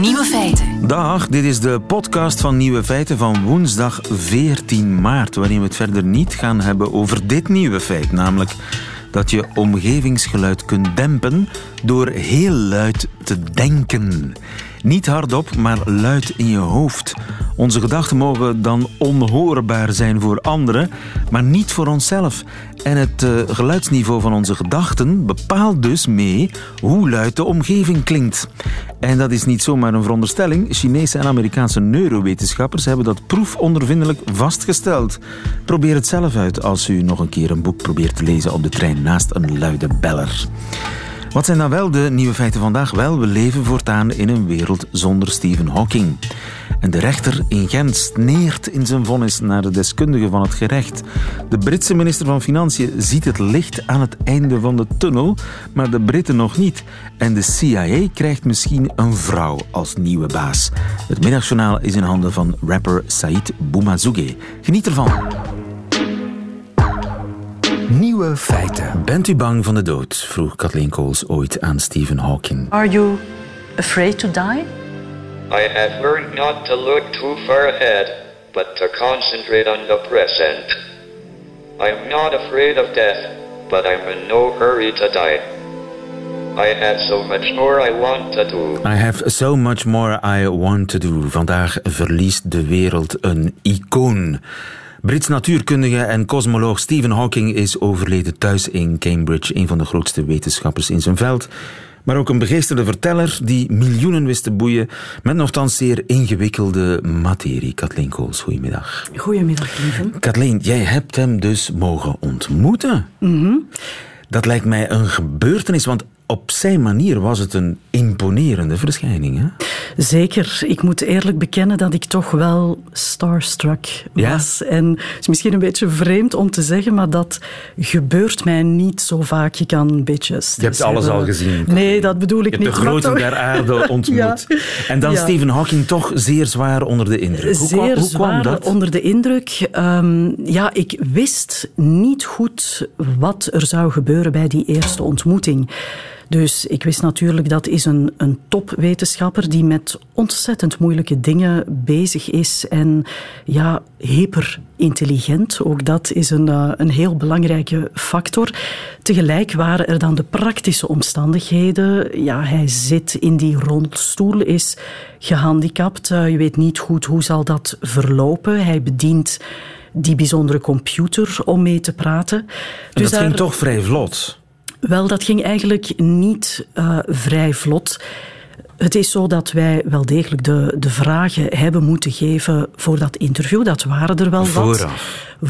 Nieuwe feiten. Dag, dit is de podcast van Nieuwe Feiten van woensdag 14 maart, waarin we het verder niet gaan hebben over dit nieuwe feit, namelijk dat je omgevingsgeluid kunt dempen door heel luid te denken. Niet hardop, maar luid in je hoofd. Onze gedachten mogen dan onhoorbaar zijn voor anderen, maar niet voor onszelf. En het uh, geluidsniveau van onze gedachten bepaalt dus mee hoe luid de omgeving klinkt. En dat is niet zomaar een veronderstelling. Chinese en Amerikaanse neurowetenschappers hebben dat proefondervindelijk vastgesteld. Probeer het zelf uit als u nog een keer een boek probeert te lezen op de trein naast een luide beller. Wat zijn dan wel de nieuwe feiten vandaag? Wel, we leven voortaan in een wereld zonder Stephen Hawking. En de rechter in Gent sneert in zijn vonnis naar de deskundigen van het gerecht. De Britse minister van Financiën ziet het licht aan het einde van de tunnel, maar de Britten nog niet. En de CIA krijgt misschien een vrouw als nieuwe baas. Het middagjournaal is in handen van rapper Said Boumazouge. Geniet ervan. Nieuwe feiten. Bent u bang van de dood? vroeg Kathleen Coles ooit aan Stephen Hawking. Are you afraid to die? I have learned not to look too far ahead, but to concentrate on the present. I am not afraid of death, but I'm in no hurry to die. I have so much more I want to do. I have so much more I want to do. Vandaag verliest de wereld een icoon. Brits natuurkundige en cosmoloog Stephen Hawking is overleden thuis in Cambridge, een van de grootste wetenschappers in zijn veld. Maar ook een begeesterde verteller die miljoenen wist te boeien met nogthans zeer ingewikkelde materie. Kathleen Kools, goedemiddag. Goedemiddag, lieve. Kathleen, jij hebt hem dus mogen ontmoeten. Mm Dat lijkt mij een gebeurtenis, want op zijn manier was het een imponerende verschijning. Hè? Zeker. Ik moet eerlijk bekennen dat ik toch wel starstruck was. Ja? En het is misschien een beetje vreemd om te zeggen, maar dat gebeurt mij niet zo vaak. Je kan een beetje Je hebt alles al gezien. Nee, dat bedoel ik je niet. hebt de grote der aarde ontmoet. ja. En dan ja. Stephen Hawking toch zeer zwaar onder de indruk. Hoe, Zeer kwam, hoe zwaar kwam dat? onder de indruk. Um, ja, ik wist niet goed wat er zou gebeuren bij die eerste ontmoeting. Dus ik wist natuurlijk dat is een, een topwetenschapper die met ontzettend moeilijke dingen bezig is en ja, hyperintelligent. Ook dat is een, uh, een heel belangrijke factor. Tegelijk waren er dan de praktische omstandigheden. Ja, hij zit in die rolstoel, is gehandicapt. Uh, je weet niet goed hoe zal dat verlopen. Hij bedient die bijzondere computer om mee te praten. En Dus dat daar... ging toch vrij vlot? Wel, dat ging eigenlijk niet uh, vrij vlot. Het is zo dat wij wel degelijk de, de vragen hebben moeten geven voor dat interview. Dat waren er wel Vooraf. wat.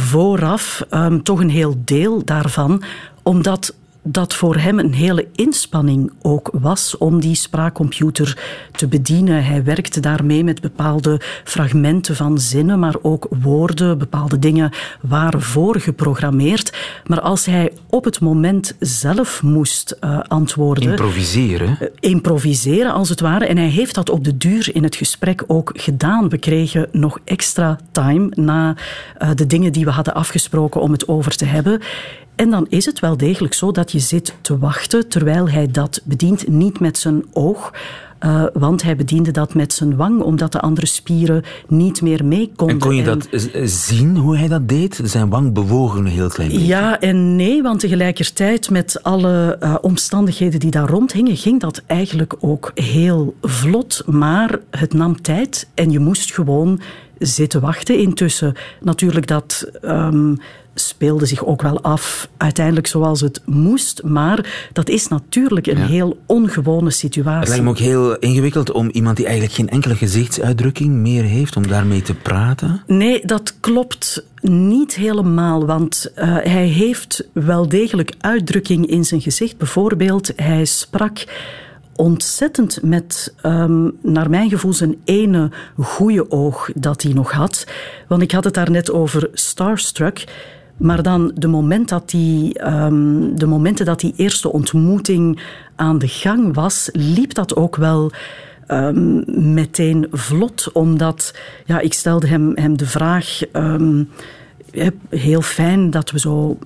Vooraf. Um, toch een heel deel daarvan. Omdat dat voor hem een hele inspanning ook was om die spraakcomputer te bedienen. Hij werkte daarmee met bepaalde fragmenten van zinnen, maar ook woorden. Bepaalde dingen waren voorgeprogrammeerd. Maar als hij op het moment zelf moest uh, antwoorden... Improviseren? Uh, improviseren, als het ware. En hij heeft dat op de duur in het gesprek ook gedaan. We kregen nog extra time na uh, de dingen die we hadden afgesproken om het over te hebben. En dan is het wel degelijk zo dat je zit te wachten terwijl hij dat bedient, niet met zijn oog. Uh, want hij bediende dat met zijn wang, omdat de andere spieren niet meer mee konden. En kon je dat en... zien, hoe hij dat deed? Zijn wang bewoog een heel klein beetje. Ja en nee, want tegelijkertijd met alle uh, omstandigheden die daar rondhingen, ging dat eigenlijk ook heel vlot. Maar het nam tijd en je moest gewoon zitten wachten. Intussen natuurlijk dat... Um, speelde zich ook wel af uiteindelijk zoals het moest. Maar dat is natuurlijk een ja. heel ongewone situatie. Het lijkt me ook heel ingewikkeld om iemand die eigenlijk geen enkele gezichtsuitdrukking meer heeft, om daarmee te praten. Nee, dat klopt niet helemaal. Want uh, hij heeft wel degelijk uitdrukking in zijn gezicht. Bijvoorbeeld, hij sprak ontzettend met, um, naar mijn gevoel, zijn ene goede oog dat hij nog had. Want ik had het daar net over Starstruck. Maar dan de, moment dat die, um, de momenten dat die eerste ontmoeting aan de gang was, liep dat ook wel um, meteen vlot. Omdat, ja, ik stelde hem, hem de vraag, heel fijn dat we zo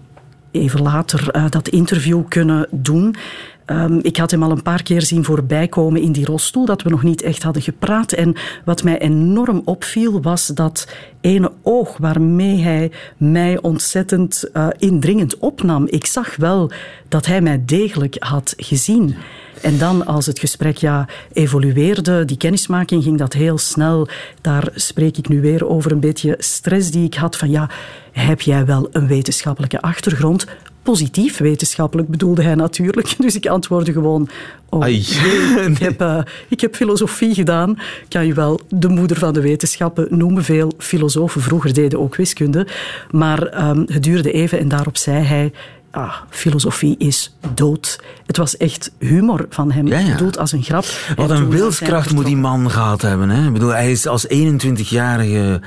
even later uh, dat interview kunnen doen. Ehm, ik had hem al een paar keer zien voorbij komen in die rolstoel, dat we nog niet echt hadden gepraat. En wat mij enorm opviel, was dat ene oog waarmee hij mij ontzettend uh, indringend opnam. Ik zag wel dat hij mij degelijk had gezien. En dan als het gesprek ja, evolueerde, die kennismaking ging dat heel snel. Daar spreek ik nu weer over een beetje stress die ik had van ja, heb jij wel een wetenschappelijke achtergrond? Positief wetenschappelijk bedoelde hij natuurlijk. Dus ik antwoordde gewoon: oh, ik, heb, uh, ik heb filosofie gedaan. Kan je wel de moeder van de wetenschappen noemen. Veel filosofen vroeger deden ook wiskunde. Maar um, het duurde even en daarop zei hij: ah, filosofie is dood. Het was echt humor van hem, ja, dood als een grap. Wat een wilskracht moet die man gehad hebben. Hè? Ik bedoel, hij is als 21-jarige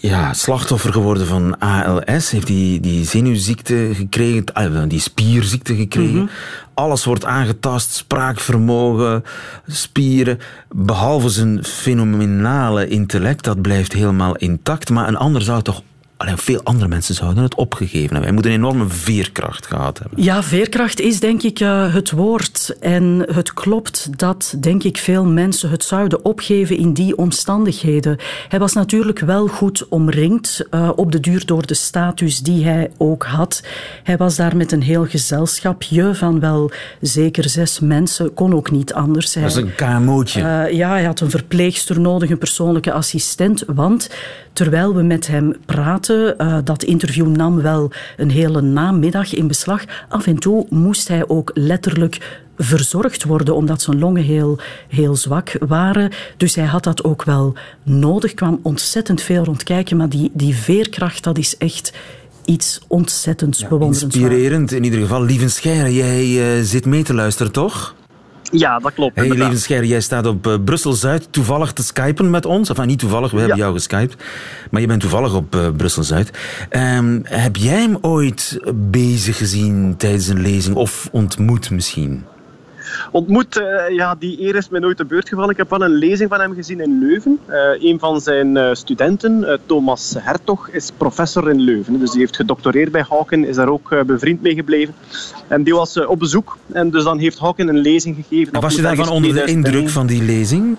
ja, slachtoffer geworden van ALS. Heeft die, die zenuwziekte gekregen, ah, die spierziekte gekregen. Mhm. Alles wordt aangetast, spraakvermogen, spieren. Behalve zijn fenomenale intellect, dat blijft helemaal intact. Maar een ander zou toch Alleen veel andere mensen zouden het opgegeven hebben. Wij moeten een enorme veerkracht gehad hebben. Ja, veerkracht is denk ik uh, het woord. En het klopt dat, denk ik, veel mensen het zouden opgeven in die omstandigheden. Hij was natuurlijk wel goed omringd uh, op de duur door de status die hij ook had. Hij was daar met een heel gezelschapje van wel zeker zes mensen. Kon ook niet anders. Hij, dat is een KMO'tje. Uh, ja, hij had een verpleegster nodig, een persoonlijke assistent. Want terwijl we met hem praten. Uh, dat interview nam wel een hele namiddag in beslag. Af en toe moest hij ook letterlijk verzorgd worden, omdat zijn longen heel, heel zwak waren. Dus hij had dat ook wel nodig. kwam ontzettend veel rondkijken, maar die, die veerkracht, dat is echt iets ontzettends ja, Inspirerend in ieder geval. Lieve Scheire, jij uh, zit mee te luisteren, toch? Ja, dat klopt. Hey, Levenscher, jij staat op uh, Brussel-Zuid toevallig te skypen met ons. Enfin, niet toevallig, we hebben jou geskyped. Maar je bent toevallig op uh, Brussel-Zuid. Um, heb jij hem ooit bezig gezien tijdens een lezing of ontmoet misschien? Ontmoet. Uh, ja, die eer is mij nooit te beurt gevallen. Ik heb wel een lezing van hem gezien in Leuven. Uh, een van zijn uh, studenten, Thomas Hertog, is professor in Leuven. Dus die heeft gedoctoreerd bij Hawken, is daar ook bevriend mee gebleven. En die was op bezoek. En dus dan heeft Hawken een lezing gegeven. En was je daarvan onder de indruk van die lezing?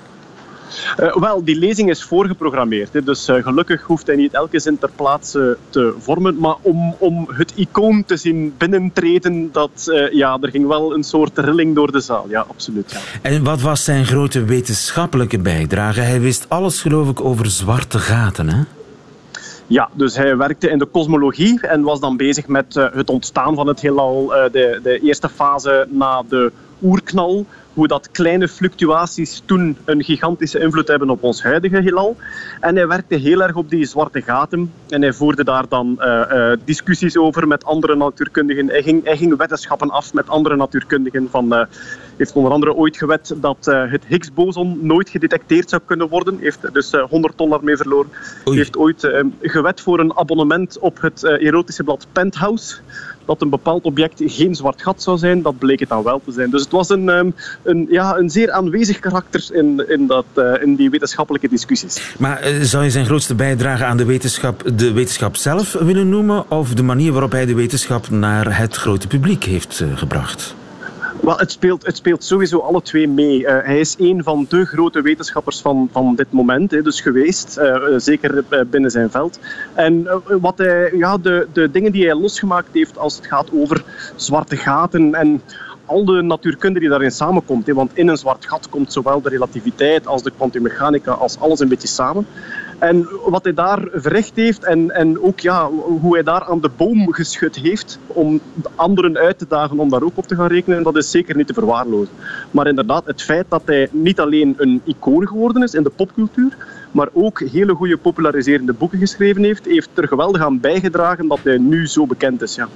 Uh, wel, die lezing is voorgeprogrammeerd. Hè, dus uh, gelukkig hoeft hij niet elke zin ter plaatse te vormen. Maar om, om het icoon te zien binnentreden, dat, uh, ja, er ging wel een soort rilling door de zaal. Ja, absoluut. Ja. En wat was zijn grote wetenschappelijke bijdrage? Hij wist alles, geloof ik, over zwarte gaten, hè? Ja, dus hij werkte in de kosmologie en was dan bezig met het ontstaan van het heelal, de, de eerste fase na de oerknal hoe dat kleine fluctuaties toen een gigantische invloed hebben op ons huidige heelal. En hij werkte heel erg op die zwarte gaten en hij voerde daar dan uh, uh, discussies over met andere natuurkundigen. Hij ging, hij ging wetenschappen af met andere natuurkundigen. Van, uh, heeft onder andere ooit gewet dat het Higgs-boson nooit gedetecteerd zou kunnen worden. Heeft dus 100 dollar mee verloren. Heeft ooit gewet voor een abonnement op het erotische blad Penthouse dat een bepaald object geen zwart gat zou zijn. Dat bleek het dan wel te zijn. Dus het was een, um, een, ja, een zeer aanwezig karakter in, in, dat, uh, in die wetenschappelijke discussies. Maar zou je zijn grootste bijdrage aan de wetenschap de wetenschap zelf willen noemen? Of de manier waarop hij de wetenschap naar het grote publiek heeft gebracht? Wel, het, speelt, het speelt sowieso alle twee mee. Uh, hij is een van de grote wetenschappers van, van dit moment, hè, dus geweest, uh, zeker binnen zijn veld. En wat hij, ja, de, de dingen die hij losgemaakt heeft als het gaat over zwarte gaten en al de natuurkunde die daarin samenkomt. Hè, want in een zwart gat komt zowel de relativiteit als de kwantummechanica als alles een beetje samen. En wat hij daar verricht heeft en, en ook ja, hoe hij daar aan de boom geschud heeft om anderen uit te dagen om daar ook op te gaan rekenen, dat is zeker niet te verwaarlozen. Maar inderdaad, het feit dat hij niet alleen een icoon geworden is in de popcultuur, maar ook hele goede populariserende boeken geschreven heeft, heeft er geweldig aan bijgedragen dat hij nu zo bekend is. Ja.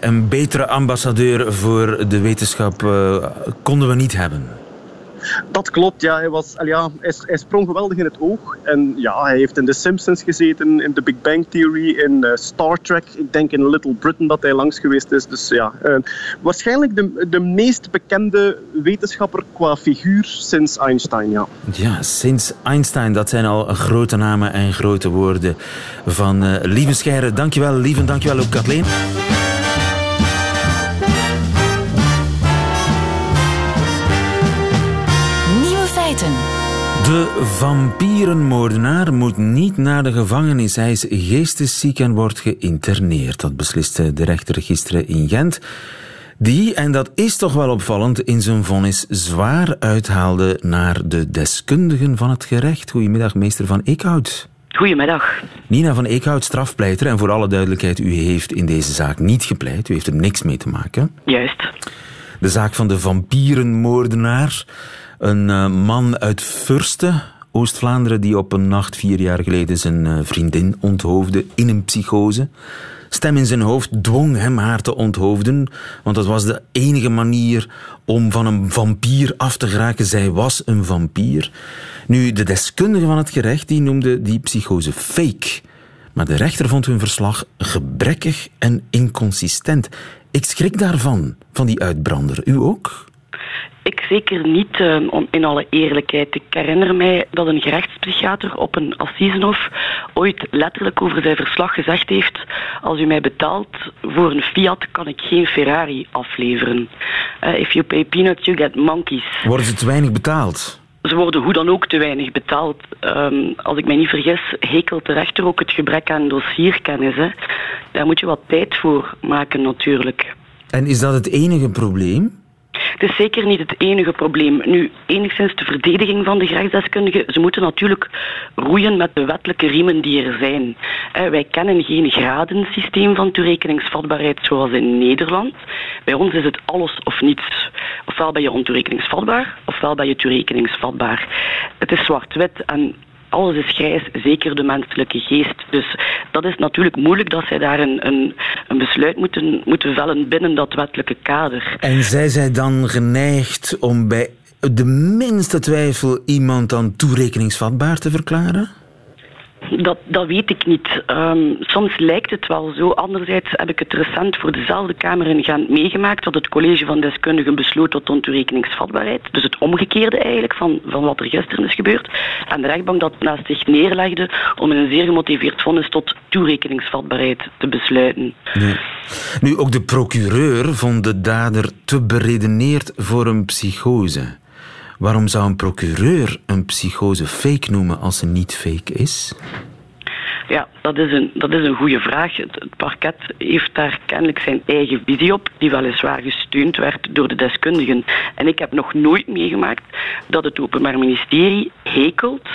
Een betere ambassadeur voor de wetenschap uh, konden we niet hebben. Dat klopt, ja. Hij, was, ja, hij, sprong geweldig in het oog. En ja, hij heeft in The Simpsons gezeten, in The Big Bang Theory, in uh, Star Trek. Ik denk in Little Britain dat hij langs geweest is. Dus ja, uh, waarschijnlijk de, de meest bekende wetenschapper qua figuur sinds Einstein, ja. Ja, sinds Einstein. Dat zijn al grote namen en grote woorden van uh, Lieve Scheire. Dankjewel, Lieve. Dankjewel ook, Kathleen. De vampierenmoordenaar moet niet naar de gevangenis. Hij is geestesziek en wordt geïnterneerd. Dat besliste de rechter gisteren in Gent. Die, en dat is toch wel opvallend, in zijn vonnis zwaar uithaalde naar de deskundigen van het gerecht. Goedemiddag, meester van Eekhout. Goedemiddag. Nina van Eekhout, strafpleiter. En voor alle duidelijkheid, u heeft in deze zaak niet gepleit. U heeft er niks mee te maken. Juist. De zaak van de vampierenmoordenaar. Een eh, man uit Fursten, Oost-Vlaanderen, die op een nacht vier jaar geleden zijn eh, vriendin onthoofde in een psychose. Stem in zijn hoofd dwong hem haar te onthoofden, want dat was de enige manier om van een vampier af te geraken. Zij was een vampier. Nu, de deskundige van het gerecht die noemde die psychose fake. Maar de rechter vond hun verslag gebrekkig en inconsistent. Ik schrik daarvan, van die uitbrander. U ook? Ik zeker niet, uh, in alle eerlijkheid. Ik herinner mij dat een gerechtspsychiater op een assisenhof ooit letterlijk over zijn verslag gezegd heeft: Als u mij betaalt voor een Fiat, kan ik geen Ferrari afleveren. Uh, if you pay peanuts, you get monkeys. Worden ze te weinig betaald? Ze worden hoe dan ook te weinig betaald. Um, als ik mij niet vergis, hekelt de rechter ook het gebrek aan dossierkennis. Hè. Daar moet je wat tijd voor maken, natuurlijk. En is dat het enige probleem? Het is zeker niet het enige probleem. Nu, enigszins de verdediging van de gerechtsdeskundigen. Ze moeten natuurlijk roeien met de wettelijke riemen die er zijn. wij kennen geen gradensysteem van toerekeningsvatbaarheid zoals in Nederland. Bij ons is het alles of niets. Ofwel ben je ontoerekeningsvatbaar, ofwel ben je toerekeningsvatbaar. Het is zwart-wit en alles is grijs, zeker de menselijke geest. Dus dat is natuurlijk moeilijk dat zij daar een, een, een besluit moeten, moeten vellen binnen dat wettelijke kader. En zij zij dan geneigd om bij de minste twijfel iemand dan toerekeningsvatbaar te verklaren? Dat, dat weet ik niet. Um, soms lijkt het wel zo. Anderzijds heb ik het recent voor dezelfde Kamer in meegemaakt dat het college van deskundigen besloot tot ontoerekeningsvatbaarheid. Dus het omgekeerde eigenlijk van, van wat er gisteren is gebeurd. En de rechtbank dat naast zich neerlegde om in een zeer gemotiveerd vonnis tot toerekeningsvatbaarheid te besluiten. Nee. Nu, ook de procureur vond de dader te beredeneerd voor een psychose. Waarom zou een procureur een psychose fake noemen als ze niet fake is? Ja, dat is een, dat is een goede vraag. Het, parket heeft daar kennelijk zijn eigen visie op, die weliswaar gesteund werd door de deskundigen. En ik heb nog nooit meegemaakt dat het Openbaar Ministerie hekelt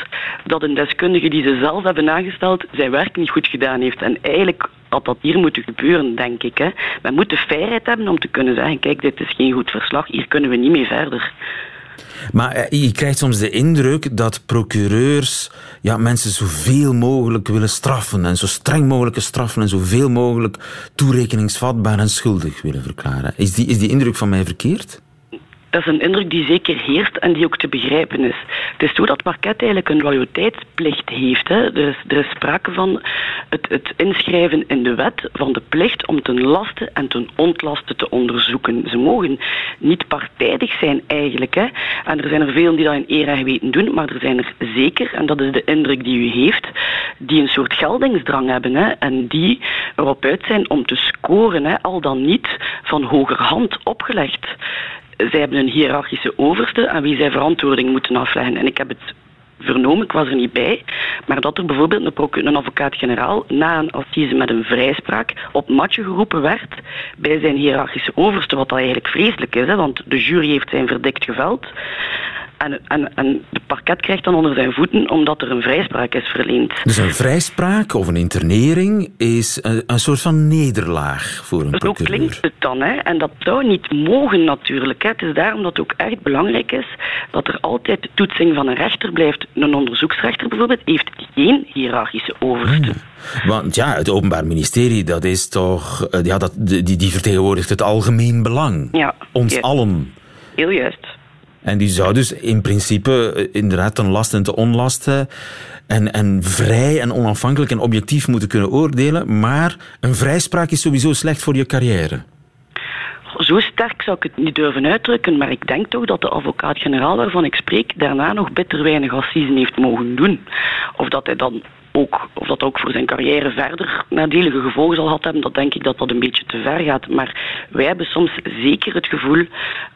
dat een deskundige die ze zelf hebben aangesteld zijn werk niet goed gedaan heeft. En eigenlijk had dat hier moeten gebeuren, denk ik. Hè. Men moet de vrijheid hebben om te kunnen zeggen, kijk, dit is geen goed verslag, hier kunnen we niet mee verder. Maar eh, je krijgt soms de indruk dat procureurs ja, mensen zoveel mogelijk willen straffen. En zo streng mogelijke straffen en zoveel mogelijk toerekeningsvatbaar en schuldig willen verklaren. Is die, is die indruk van mij verkeerd? Dat is een indruk die zeker heerst en die ook te begrijpen is. Het is zo dat parket eigenlijk een loyaliteitsplicht heeft. Hè. Er, is, er is sprake van het, het, inschrijven in de wet van de plicht om ten laste en ten ontlaste te onderzoeken. Ze mogen niet partijdig zijn eigenlijk. Hè. En er zijn er velen die dat in eer en geweten doen, maar er zijn er zeker, en dat is de indruk die u heeft, die een soort geldingsdrang hebben hè, en die erop uit zijn om te scoren, hè, al dan niet van hogerhand opgelegd zij hebben een hiërarchische overste aan wie zij verantwoording moeten afleggen. En ik heb het vernomen, ik was er niet bij, maar dat er bijvoorbeeld een, advocaat-generaal na een assise met een vrijspraak op matje geroepen werd bij zijn hiërarchische overste, wat dat eigenlijk vreselijk is, hè, want de jury heeft zijn verdikt geveld. En, en, en de parket krijgt dan onder zijn voeten omdat er een vrijspraak is verleend. Dus een vrijspraak of een internering is een, een soort van nederlaag voor een procureur. Zo klinkt het dan. Hè? En dat zou niet mogen natuurlijk. Hè? Het is daarom dat het ook echt belangrijk is dat er altijd de toetsing van een rechter blijft. Een onderzoeksrechter bijvoorbeeld heeft geen hiërarchische overste. Hmm. Want ja, het Openbaar Ministerie, dat is toch, eh, ja, dat, die, die vertegenwoordigt het algemeen belang. Ja, Ons allen. Heel juist. En die zou dus in principe eh, inderdaad ten last en te onlast en, en vrij en onafhankelijk en objectief moeten kunnen oordelen. Maar een vrijspraak is sowieso slecht voor je carrière. Zo sterk zou ik het niet durven uitdrukken, maar ik denk toch dat de advocaat-generaal waarvan ik spreek daarna nog bitter weinig assisen heeft mogen doen. Of dat hij dan ook, of dat ook voor zijn carrière verder nadelige gevolgen zal hebben, dat denk ik dat dat een beetje te ver gaat. Maar wij hebben soms zeker het gevoel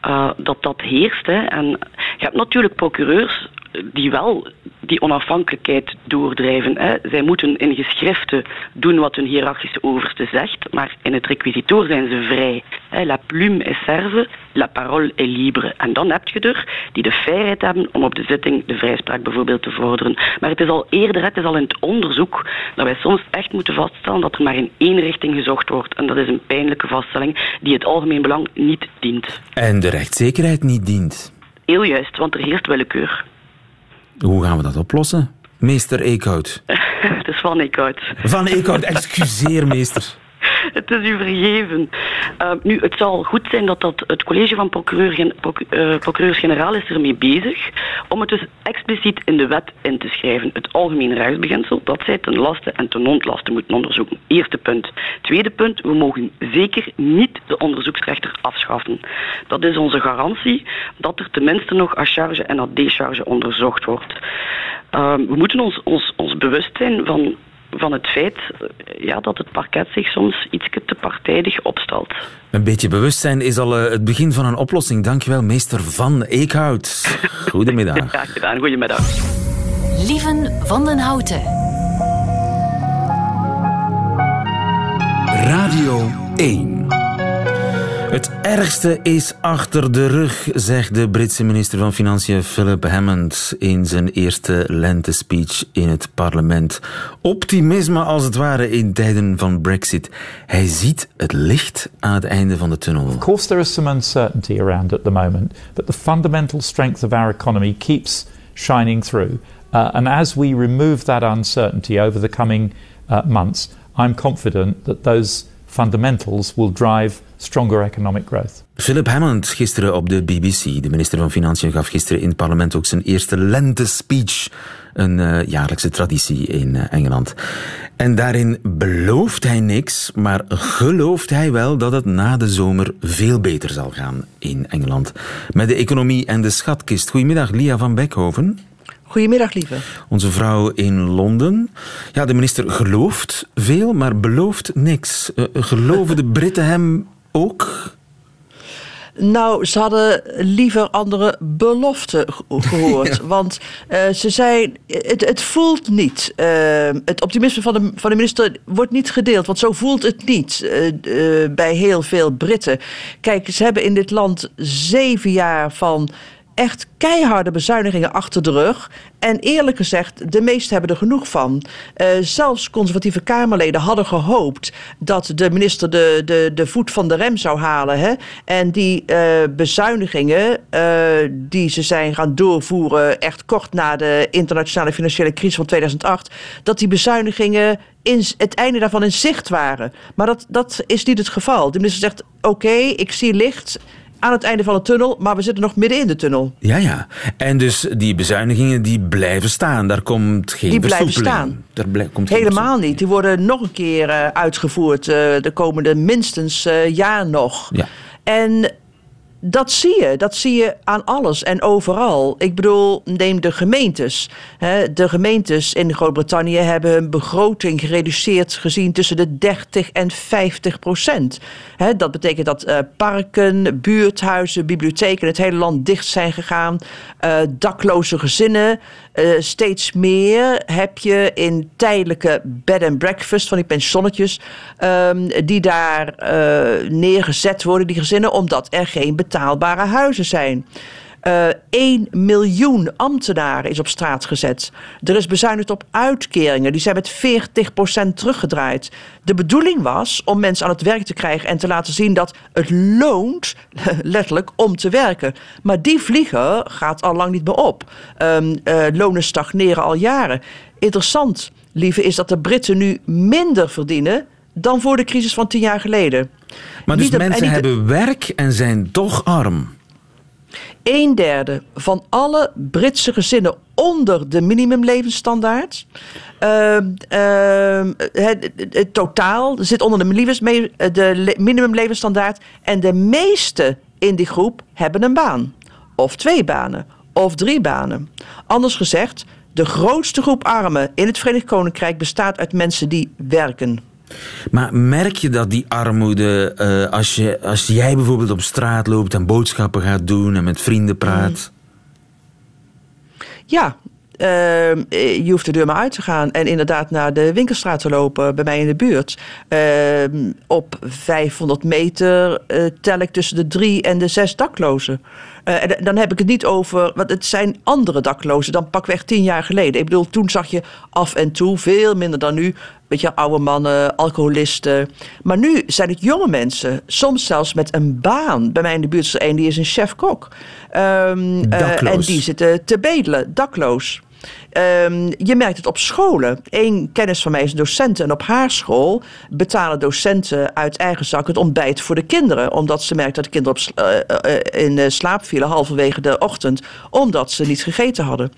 uh, dat dat heerst. Hè. En je hebt natuurlijk procureurs die wel die onafhankelijkheid doordrijven. Hè. Zij moeten in geschriften doen wat hun hiërarchische overste zegt, maar in het requisitoor zijn ze vrij. Hè. La plume est serve, la parole est libre. En dan heb je er die de vrijheid hebben om op de zitting de vrijspraak bijvoorbeeld te vorderen. Maar het is al eerder, het is al in het onderzoek, dat wij soms echt moeten vaststellen dat er maar in één richting gezocht wordt. En dat is een pijnlijke vaststelling die het algemeen belang niet dient. En de rechtszekerheid niet dient. Heel juist, want er heerst willekeur. Hoe gaan we dat oplossen? Meester Eekhout. het is van Eekhout. Van Eekhout, excuseer meester. het is u vergeven. Uh, nu, het zal goed zijn dat, dat het college van procureur, uh, procureurs-generaal is ermee bezig om het dus expliciet in de wet in te schrijven. Het algemeen rechtsbeginsel dat zij ten laste en ten ontlaste moeten onderzoeken. Eerste punt. Tweede punt, we mogen zeker niet de onderzoeksrechter afschaffen. Dat is onze garantie dat er tenminste nog à charge en à décharge onderzocht wordt. Uh, we moeten ons, ons, ons bewust zijn van van het feit ja, dat het parket zich soms iets te partijdig opstelt. Een beetje bewustzijn is al uh, het begin van een oplossing. Dankjewel, meester Van Eekhout. Goedemiddag. Graag gedaan, goedemiddag. Lieven van den Houten. Radio 1. Het ergste is achter de rug, zegt de Britse minister van Financiën Philip Hammond in zijn eerste lentespeech in het parlement. Optimisme als het ware in tijden van Brexit. Hij ziet het licht aan het einde van de tunnel. Of course there is some uncertainty around at the moment, but the fundamental strength of our economy keeps shining through. Uh, and as we remove that uncertainty over the coming uh, months, I'm confident that those fundamentals will drive stronger economic growth. Philip Hammond gisteren op de BBC. De minister van Financiën gaf gisteren in het parlement ook zijn eerste lente-speech. Een uh, jaarlijkse traditie in uh, Engeland. En daarin belooft hij niks, maar gelooft hij wel dat het na de zomer veel beter zal gaan in Engeland. Met de economie en de schatkist. Goedemiddag, Lia van Beckhoven. Goedemiddag, lieve. Onze vrouw in Londen. Ja, de minister gelooft veel, maar belooft niks. Uh, geloven de Britten hem ook? Nou, ze hadden liever andere beloften gehoord. Want uh, ze zei, het, het voelt niet. Uh, het optimisme van de, van de minister wordt niet gedeeld. Want zo voelt het niet uh, bij heel veel Britten. Kijk, ze hebben in dit land zeven jaar van echt keiharde bezuinigingen achter de rug. En eerlijk gezegd, de meesten hebben er genoeg van. Uh, zelfs conservatieve Kamerleden hadden gehoopt dat de minister de, de, de voet van de rem zou halen. Hè? En die uh, bezuinigingen uh, die ze zijn gaan doorvoeren, echt kort na de internationale financiële crisis van 2008, dat die bezuinigingen in het einde daarvan in zicht waren. Maar dat, dat is niet het geval. De minister zegt: Oké, ik zie licht aan het einde van de tunnel, maar we zitten nog midden in de tunnel. Ja, ja. En dus die bezuinigingen die blijven staan. Daar komt geen Die blijven staan. Daar komt geen Helemaal niet. Die worden nog een keer uh, uitgevoerd uh, de komende minstens uh, jaar nog. Ja. En dat zie je. Dat zie je aan alles en overal. Ik bedoel, neem de gemeentes. De gemeentes in Groot-Brittannië hebben hun begroting gereduceerd gezien tussen de 30 en 50 procent. Dat betekent dat uh, parken, buurthuizen, bibliotheken het hele land dicht zijn gegaan. Uh, dakloze gezinnen. Uh, steeds meer heb je in tijdelijke bed and breakfast van die pensionnetjes. Um, die daar neergezet worden, die gezinnen, omdat er geen betaalbare huizen zijn. Uh, 1 miljoen ambtenaren is op straat gezet. Er is bezuinigd op uitkeringen. Die zijn met 40% teruggedraaid. De bedoeling was om mensen aan het werk te krijgen en te laten zien dat het loont, letterlijk, om te werken. Maar die vlieger gaat al lang niet meer op. Um, uh, lonen stagneren al jaren. Interessant, lieve, is dat de Britten nu minder verdienen dan voor de crisis van tien jaar geleden. Maar dus niet mensen hebben werk en zijn toch arm? Een derde van alle Britse gezinnen onder de minimumlevensstandaard. Uh, uh, het, het, totaal zit onder de, de minimumlevensstandaard. En de meeste in die groep hebben een baan. Of twee banen. Of drie banen. Anders gezegd, de grootste groep armen in het Verenigd Koninkrijk bestaat uit mensen die werken. Maar merk je dat die armoede, uh, als, je, als jij bijvoorbeeld op straat loopt en boodschappen gaat doen en met vrienden praat? Ja, Ehm, eh, je hoeft de deur maar uit te gaan en inderdaad naar de winkelstraat te lopen bij mij in de buurt. Ehm, op 500 meter uh, tel ik tussen de drie en de zes daklozen. Uh, en dan heb ik het niet over, want het zijn andere daklozen dan pakweg tien jaar geleden. Ik bedoel, toen zag je af en toe, veel minder dan nu, weet je, oude mannen, alcoholisten. Maar nu zijn het jonge mensen, soms zelfs met een baan. Bij mij in de buurt is er een, die is een chef-kok. Um, uh, en die zitten te bedelen, dakloos. Um, je merkt het op scholen. Eén kennis van mij is docent. En op haar school betalen docenten uit eigen zak het ontbijt voor de kinderen. Omdat ze merkt dat de kinderen op, uh, uh, in slaap vielen halverwege de ochtend. Omdat ze niet gegeten hadden.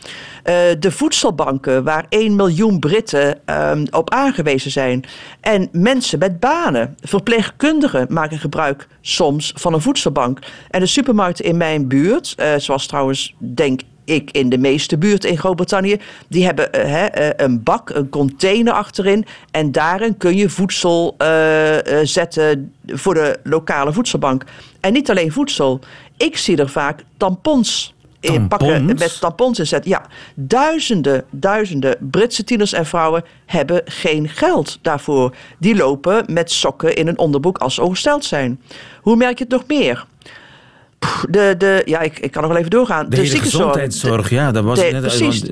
de voedselbanken waar 1 miljoen Britten um, op aangewezen zijn. En mensen met banen. Verpleegkundigen maken gebruik soms van een voedselbank. En de supermarkten in mijn buurt, zoals trouwens denk ik in de meeste buurten in Groot-Brittannië, die hebben uh, een bak, een container achterin. En daarin kun je voedsel uh, zetten voor de lokale voedselbank. En niet alleen voedsel. Ik zie er vaak tampons in pakken met tampons in zetten. Ja, duizenden, duizenden Britse tieners en vrouwen hebben geen geld daarvoor. Die lopen met sokken in een onderbroek als ze ongesteld zijn. Hoe merk je het nog meer? De, de, ja, ik, ik kan nog wel even doorgaan. De, de gezondheidszorg, ja, dat was net... Precies.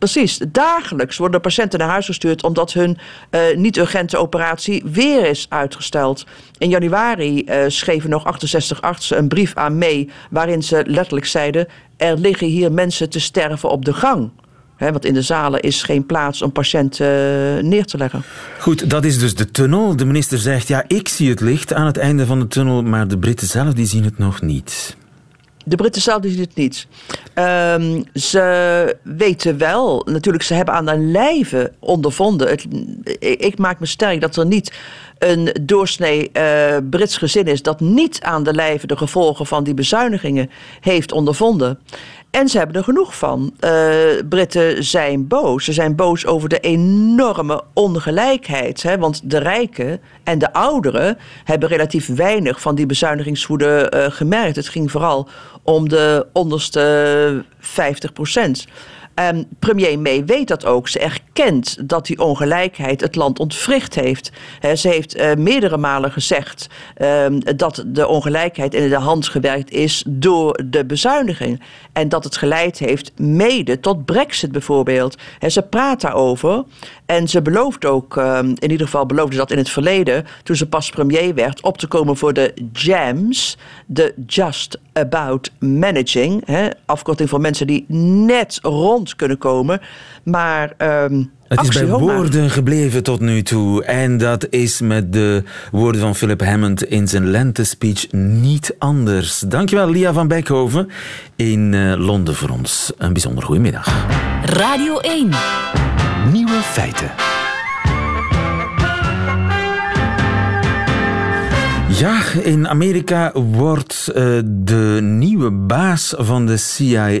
Precies. Dagelijks worden patiënten naar huis gestuurd omdat hun uh, niet-urgente operatie weer is uitgesteld. In januari uh, schreven nog 68 artsen een brief aan mee waarin ze letterlijk zeiden: er liggen hier mensen te sterven op de gang want in de zalen is geen plaats om patiënten uh, neer te leggen. Goed, dat is dus de tunnel. De minister zegt, ja, ik zie het licht aan het einde van de tunnel, maar de Britten zelf die zien het nog niet. De Britten zelf zien het niet. Um, ze weten wel, natuurlijk, ze hebben aan hun lijve ondervonden. Het, ik maak me sterk dat er niet een doorsnee uh, Brits gezin is dat niet aan de lijve de gevolgen van die bezuinigingen heeft ondervonden. En ze hebben er genoeg van. Uh, Britten zijn boos. Ze zijn boos over de enorme ongelijkheid. Hè? Want de rijken en de ouderen hebben relatief weinig van die bezuinigingswoede uh, gemerkt. Het ging vooral om de onderste 50 procent. Um, premier May weet dat ook. Ze erkent dat die ongelijkheid het land ontwricht heeft. He, ze heeft uh, meerdere malen gezegd um, dat de ongelijkheid in de hand gewerkt is door de bezuiniging. En dat het geleid heeft mede tot Brexit bijvoorbeeld. Ze praat daarover. En ze belooft ook, um, in ieder geval beloofde dat in het verleden, toen ze pas premier werd, op te komen voor de JAMS, de Just About Managing. Afkorting voor mensen die net rond kunnen komen. Maar. Um, het is bij woorden gebleven tot nu toe. En dat is met de woorden van Philip Hammond in zijn lentespeech niet anders. Dankjewel, Lia van Beckhoven in uh, Londen voor ons. Een bijzonder goede middag. Radio 1. Nieuwe feiten. Ja, in Amerika wordt uh, de nieuwe baas van de CIA,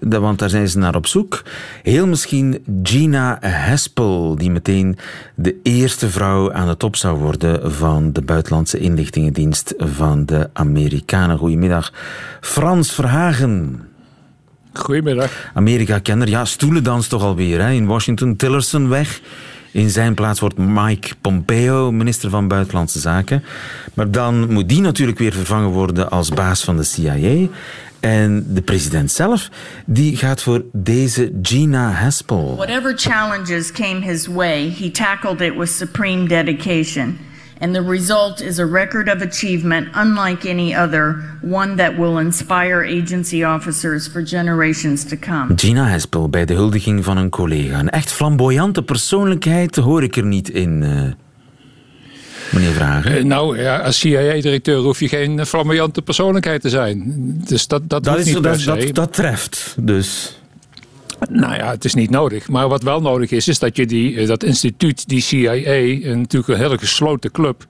want daar zijn ze naar op zoek, heel misschien Gina Haspel, die meteen de eerste vrouw aan de top zou worden van de buitenlandse inlichtingendienst van de Amerikanen. Goedemiddag, Frans Verhagen. Goedemiddag. Amerika-kenner. Ja, stoelendans toch alweer hè? in Washington. Tillerson weg. In zijn plaats wordt Mike Pompeo minister van Buitenlandse Zaken. Maar dan moet die natuurlijk weer vervangen worden als baas van de CIA. En de president zelf, die gaat voor deze Gina Haspel. Whatever challenges came his way, he tackled it with supreme dedication. And the result is a record of achievement unlike any other, one that will inspire agency officers for generations to come. Gina Hespel bij de huldiging van een collega. Een echt flamboyante persoonlijkheid hoor ik er niet in. Uh, meneer Vragen? Uh, nou ja, als CIA-directeur hoef je geen flamboyante persoonlijkheid te zijn. Dus dat, dat, dat is, niet dat, dat, dat treft dus. Nou ja, het is niet nodig. Maar wat wel nodig is, is dat je die, eh, dat instituut, die CIA, natuurlijk een hele gesloten club,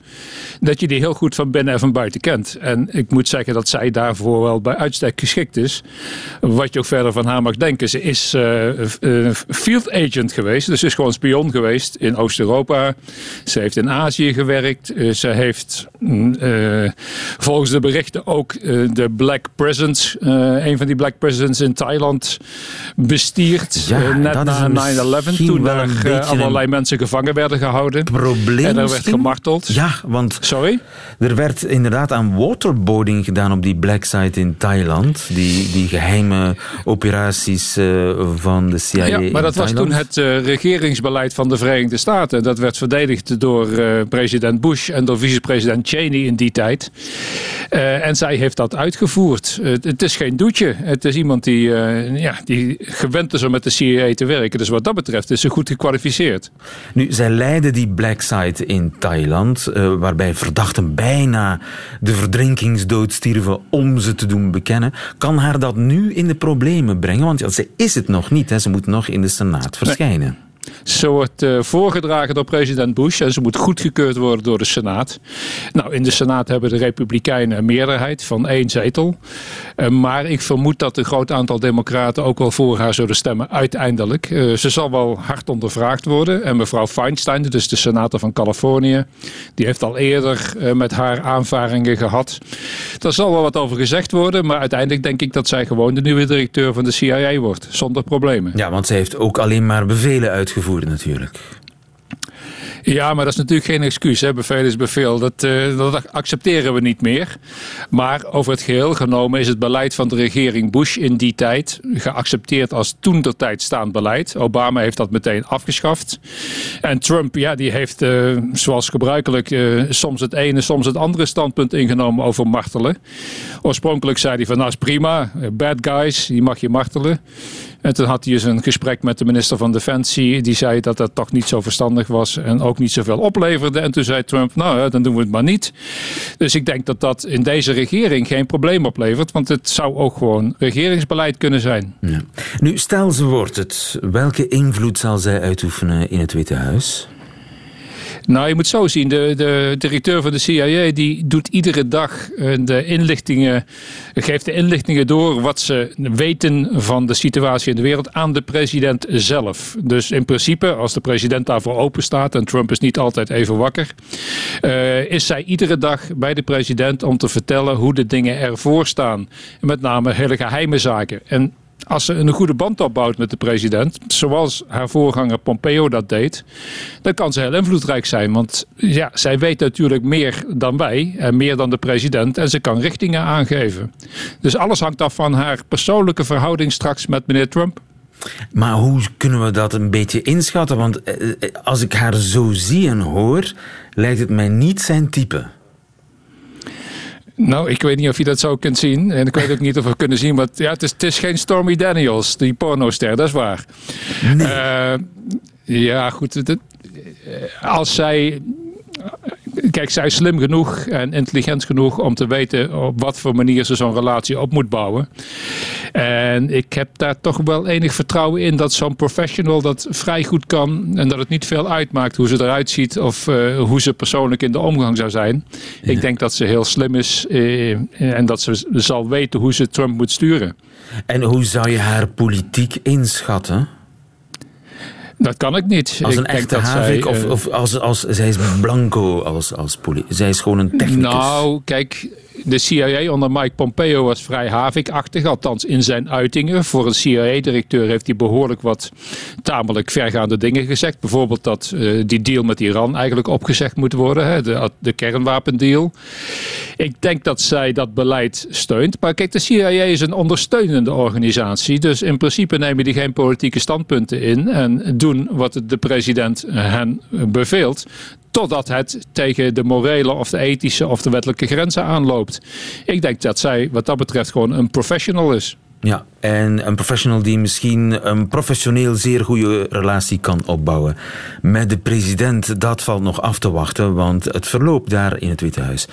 dat je die heel goed van binnen en van buiten kent. En ik moet zeggen dat zij daarvoor wel bij uitstek geschikt is. Wat je ook verder van haar mag denken. Ze is uh, field agent geweest, dus is gewoon spion geweest in Oost-Europa. Ze heeft in Azië gewerkt. ze heeft mm, volgens de berichten ook de Black Presence, een van die Black Presence in Thailand bestierd. Ja, eh, net na 9-11, misschien toen er eh, allerlei mensen gevangen werden gehouden. Probleem En er werd gemarteld. Ja, want Sorry? er werd inderdaad aan waterboarding gedaan op die black site in Thailand. Die, die geheime operaties eh, van de CIA Ja, maar dat was toen het regeringsbeleid van de Verenigde Staten. Dat werd verdedigd door president Bush en door vicepresident Cheney in die tijd. En zij heeft dat uitgevoerd. Het is geen doetje. Het is iemand die, ja, die gewend is om met de CIA te werken. Dus wat dat betreft is ze goed gekwalificeerd. Nu, zij leidde die black site in Thailand, eh, waarbij verdachten bijna de verdrinkingsdood stierven om ze te doen bekennen. Kan haar dat nu in de problemen brengen? Want ja, ze is het nog niet, hè. ze moet nog in de Senaat verschijnen. Ze wordt eh, voorgedragen door president Bush en ze moet goedgekeurd worden door de Senaat. Nou, in de Senaat hebben de Republikeinen een meerderheid van één zetel. Eh, maar ik vermoed dat een groot aantal Democraten ook wel voor haar zullen stemmen, uiteindelijk. Eh, ze zal wel hard ondervraagd worden. En mevrouw Feinstein, dus de senator van Californië, die heeft al eerder met haar aanvaringen gehad. Daar zal wel wat over gezegd worden, maar uiteindelijk denk ik dat zij gewoon de nieuwe directeur van de CIA wordt, zonder problemen. Ja, want ze heeft ook alleen maar bevelen uitgevoerd natuurlijk. Ja, maar dat is natuurlijk geen excuus. Hè. Bevel is bevel. Dat, eh, dat accepteren we niet meer. Maar over het geheel genomen is het beleid van de regering Bush in die tijd geaccepteerd als toen der tijd staand beleid. Obama heeft dat meteen afgeschaft. En Trump, ja, die heeft eh, zoals gebruikelijk eh, soms het ene, soms het andere standpunt ingenomen over martelen. Oorspronkelijk zei hij van nou is prima, bad guys, die mag je martelen. En toen had hij eens een gesprek met de minister van Defensie. Die zei dat dat toch niet zo verstandig was en ook niet zoveel opleverde. En toen zei Trump, nou dan doen we het maar niet. Dus ik denk dat dat in deze regering geen probleem oplevert. Want het zou ook gewoon regeringsbeleid kunnen zijn. Ja. Nu, stel ze wordt het. Welke invloed zal zij uitoefenen in het Witte Huis? Nou, je moet zo zien. De, de directeur van de CIA die doet iedere dag eh, de inlichtingen, geeft de inlichtingen door wat ze weten van de situatie in de wereld aan de president zelf. Dus in principe, als de president daarvoor open staat, en Trump is niet altijd even wakker, eh, is zij iedere dag bij de president om te vertellen hoe de dingen ervoor staan. Met name hele geheime zaken. En als ze een goede band opbouwt met de president, zoals haar voorganger Pompeo dat deed, dan kan ze heel invloedrijk zijn. Want ja, zij weet natuurlijk meer dan wij en meer dan de president en ze kan richtingen aangeven. Dus alles hangt af van haar persoonlijke verhouding straks met meneer Trump. Maar hoe kunnen we dat een beetje inschatten? Want eh, eh, als ik haar zo zie en hoor, lijkt het mij niet zijn type. Nou, ik weet niet of je dat zo kunt zien. En ik weet ook niet of we kunnen zien. Want ja, het is, het is geen Stormy Daniels, die pornoster, dat is waar. Eh, ja, goed. het- als zij. Kijk, zij is slim genoeg en intelligent genoeg om te weten op wat voor manier ze zo'n relatie op moet bouwen. En ik heb daar toch wel enig vertrouwen in dat zo'n professional dat vrij goed kan. En dat het niet veel uitmaakt hoe ze eruit ziet of eh, hoe ze persoonlijk in de omgang zou zijn. Ik denk dat ze heel slim is eh, en dat ze zal weten hoe ze Trump moet sturen. En hoe zou je haar politiek inschatten? Dat kan ik niet. Als ik een denk echte dat havik zij, of, eh, of als, als zij is blanco als, als poli- Zij is gewoon een technicus. Nou, kijk, de CIA onder Mike Pompeo was vrij havikachtig, althans in zijn uitingen. Voor een CIA-directeur heeft hij behoorlijk wat tamelijk vergaande dingen gezegd. Bijvoorbeeld dat eh, die deal met Iran eigenlijk opgezegd moet worden, hè, de, de kernwapendeal. Ik denk dat zij dat beleid steunt. Maar kijk, de CIA is een ondersteunende organisatie. Dus in principe nemen die geen politieke standpunten in en doen wat de president hen beveelt. Totdat het tegen de morele of de ethische of de wettelijke grenzen aanloopt. Ik denk dat zij wat dat betreft gewoon een professional is. Ja, en een professional die misschien een professioneel zeer goede relatie kan opbouwen met de president, dat valt nog af te wachten, want het verloop daar in het Witte Huis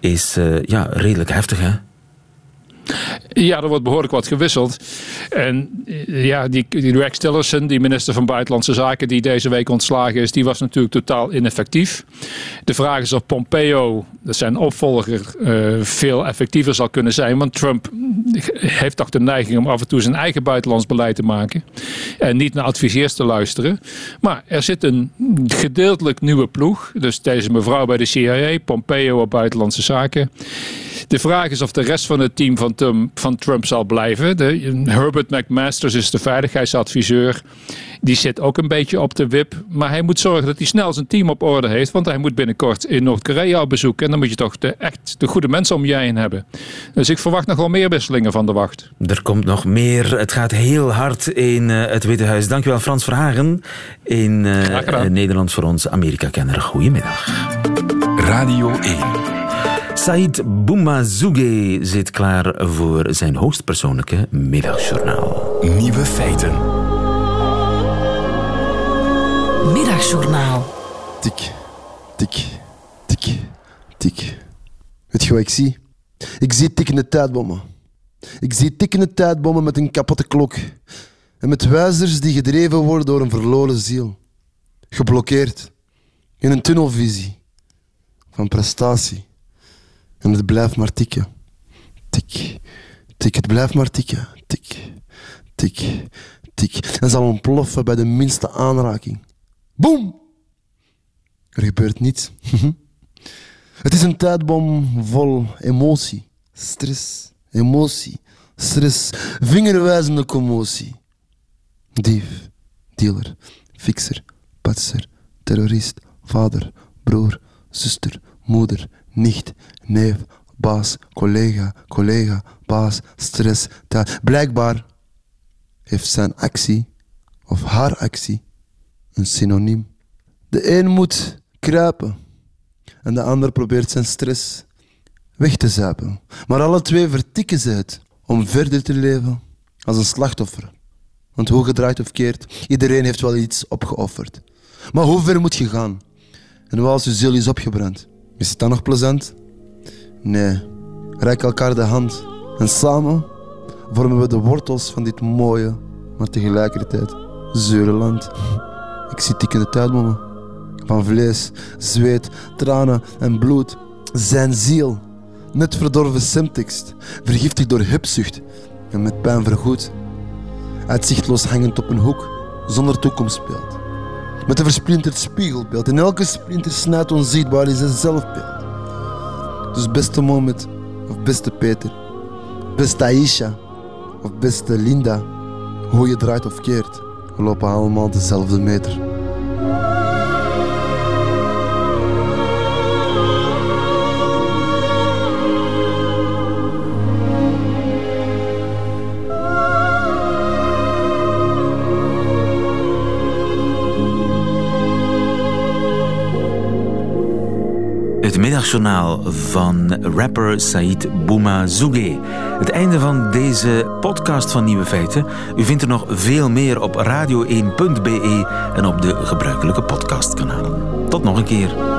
is eh, ja, redelijk heftig, hè? Ja, er wordt behoorlijk wat gewisseld. En eh, ja, die, die Rex Tillerson, die minister van Buitenlandse Zaken, die deze week ontslagen is, die was natuurlijk totaal ineffectief. De vraag is of Pompeo, zijn opvolger, uh, veel effectiever zal kunnen zijn. Want Trump heeft toch de neiging om af en toe zijn eigen buitenlands beleid te maken. En niet naar adviseurs te luisteren. Maar er zit een gedeeltelijk nieuwe ploeg. Dus deze mevrouw bij de CIA, Pompeo op Buitenlandse Zaken. De vraag is of de rest van het team van, Trump, van Trump zal blijven. De, Herbert McMasters is de veiligheidsadviseur. Die zit ook een beetje op de wip. Maar hij moet zorgen dat hij snel zijn team op orde heeft. Want hij moet binnenkort in Noord-Korea op bezoek. En dan moet je toch de, echt de goede mensen om je heen hebben. Dus ik verwacht nog wel meer wisselingen van de wacht. Er komt nog meer. Het gaat heel hard in uh, het Witte Huis. Dankjewel Frans Verhagen. In uh, Nederland voor ons Amerika-kenner. Goedemiddag. Radio 1. Said Boumazouge zit klaar voor zijn hoogstpersoonlijke middagjournaal. Nieuwe feiten. Middagjournaal. Tik, tik, tik, tik. Weet je wat ik zie? Ik zie tikkende tijdbommen. Ik zie tikkende tijdbommen met een kapotte klok. En met wijzers die gedreven worden door een verloren ziel. Geblokkeerd. In een tunnelvisie. Van prestatie. En het blijft maar tikken. Tik, tik, het blijft maar tikken. Tik, tik, tik. En zal ontploffen bij de minste aanraking. Boom! Er gebeurt niets. het is een tijdbom vol emotie, stress, emotie, stress, vingerwijzende commotie. Dief, dealer, fixer, patser, terrorist, vader, broer, zuster, moeder, nicht, neef, baas, collega, collega, baas, stress. Tijd. Blijkbaar heeft zijn actie of haar actie een synoniem. De een moet kruipen en de ander probeert zijn stress weg te zuipen. Maar alle twee vertikken ze het om verder te leven als een slachtoffer. Want hoe gedraaid of keert, iedereen heeft wel iets opgeofferd. Maar hoe ver moet je gaan? En wat als je ziel is opgebrand? Is het dan nog plezant? Nee, reik elkaar de hand en samen vormen we de wortels van dit mooie, maar tegelijkertijd zure land. Ik zie tikkende tuinbommen van vlees, zweet, tranen en bloed. Zijn ziel, net verdorven semtekst, vergiftigd door hebzucht en met pijn vergoed. Uitzichtloos hangend op een hoek, zonder toekomstbeeld. Met een versplinterd spiegelbeeld. En elke splinter snijdt onzichtbaar in zijn zelfbeeld. Dus beste Mohammed, of beste Peter, beste Aisha, of beste Linda, hoe je draait of keert, we lopen allemaal dezelfde meter. Het middagjournaal van rapper Said Boumazouge. Het einde van deze podcast van Nieuwe Feiten. U vindt er nog veel meer op radio1.be en op de gebruikelijke podcastkanalen. Tot nog een keer.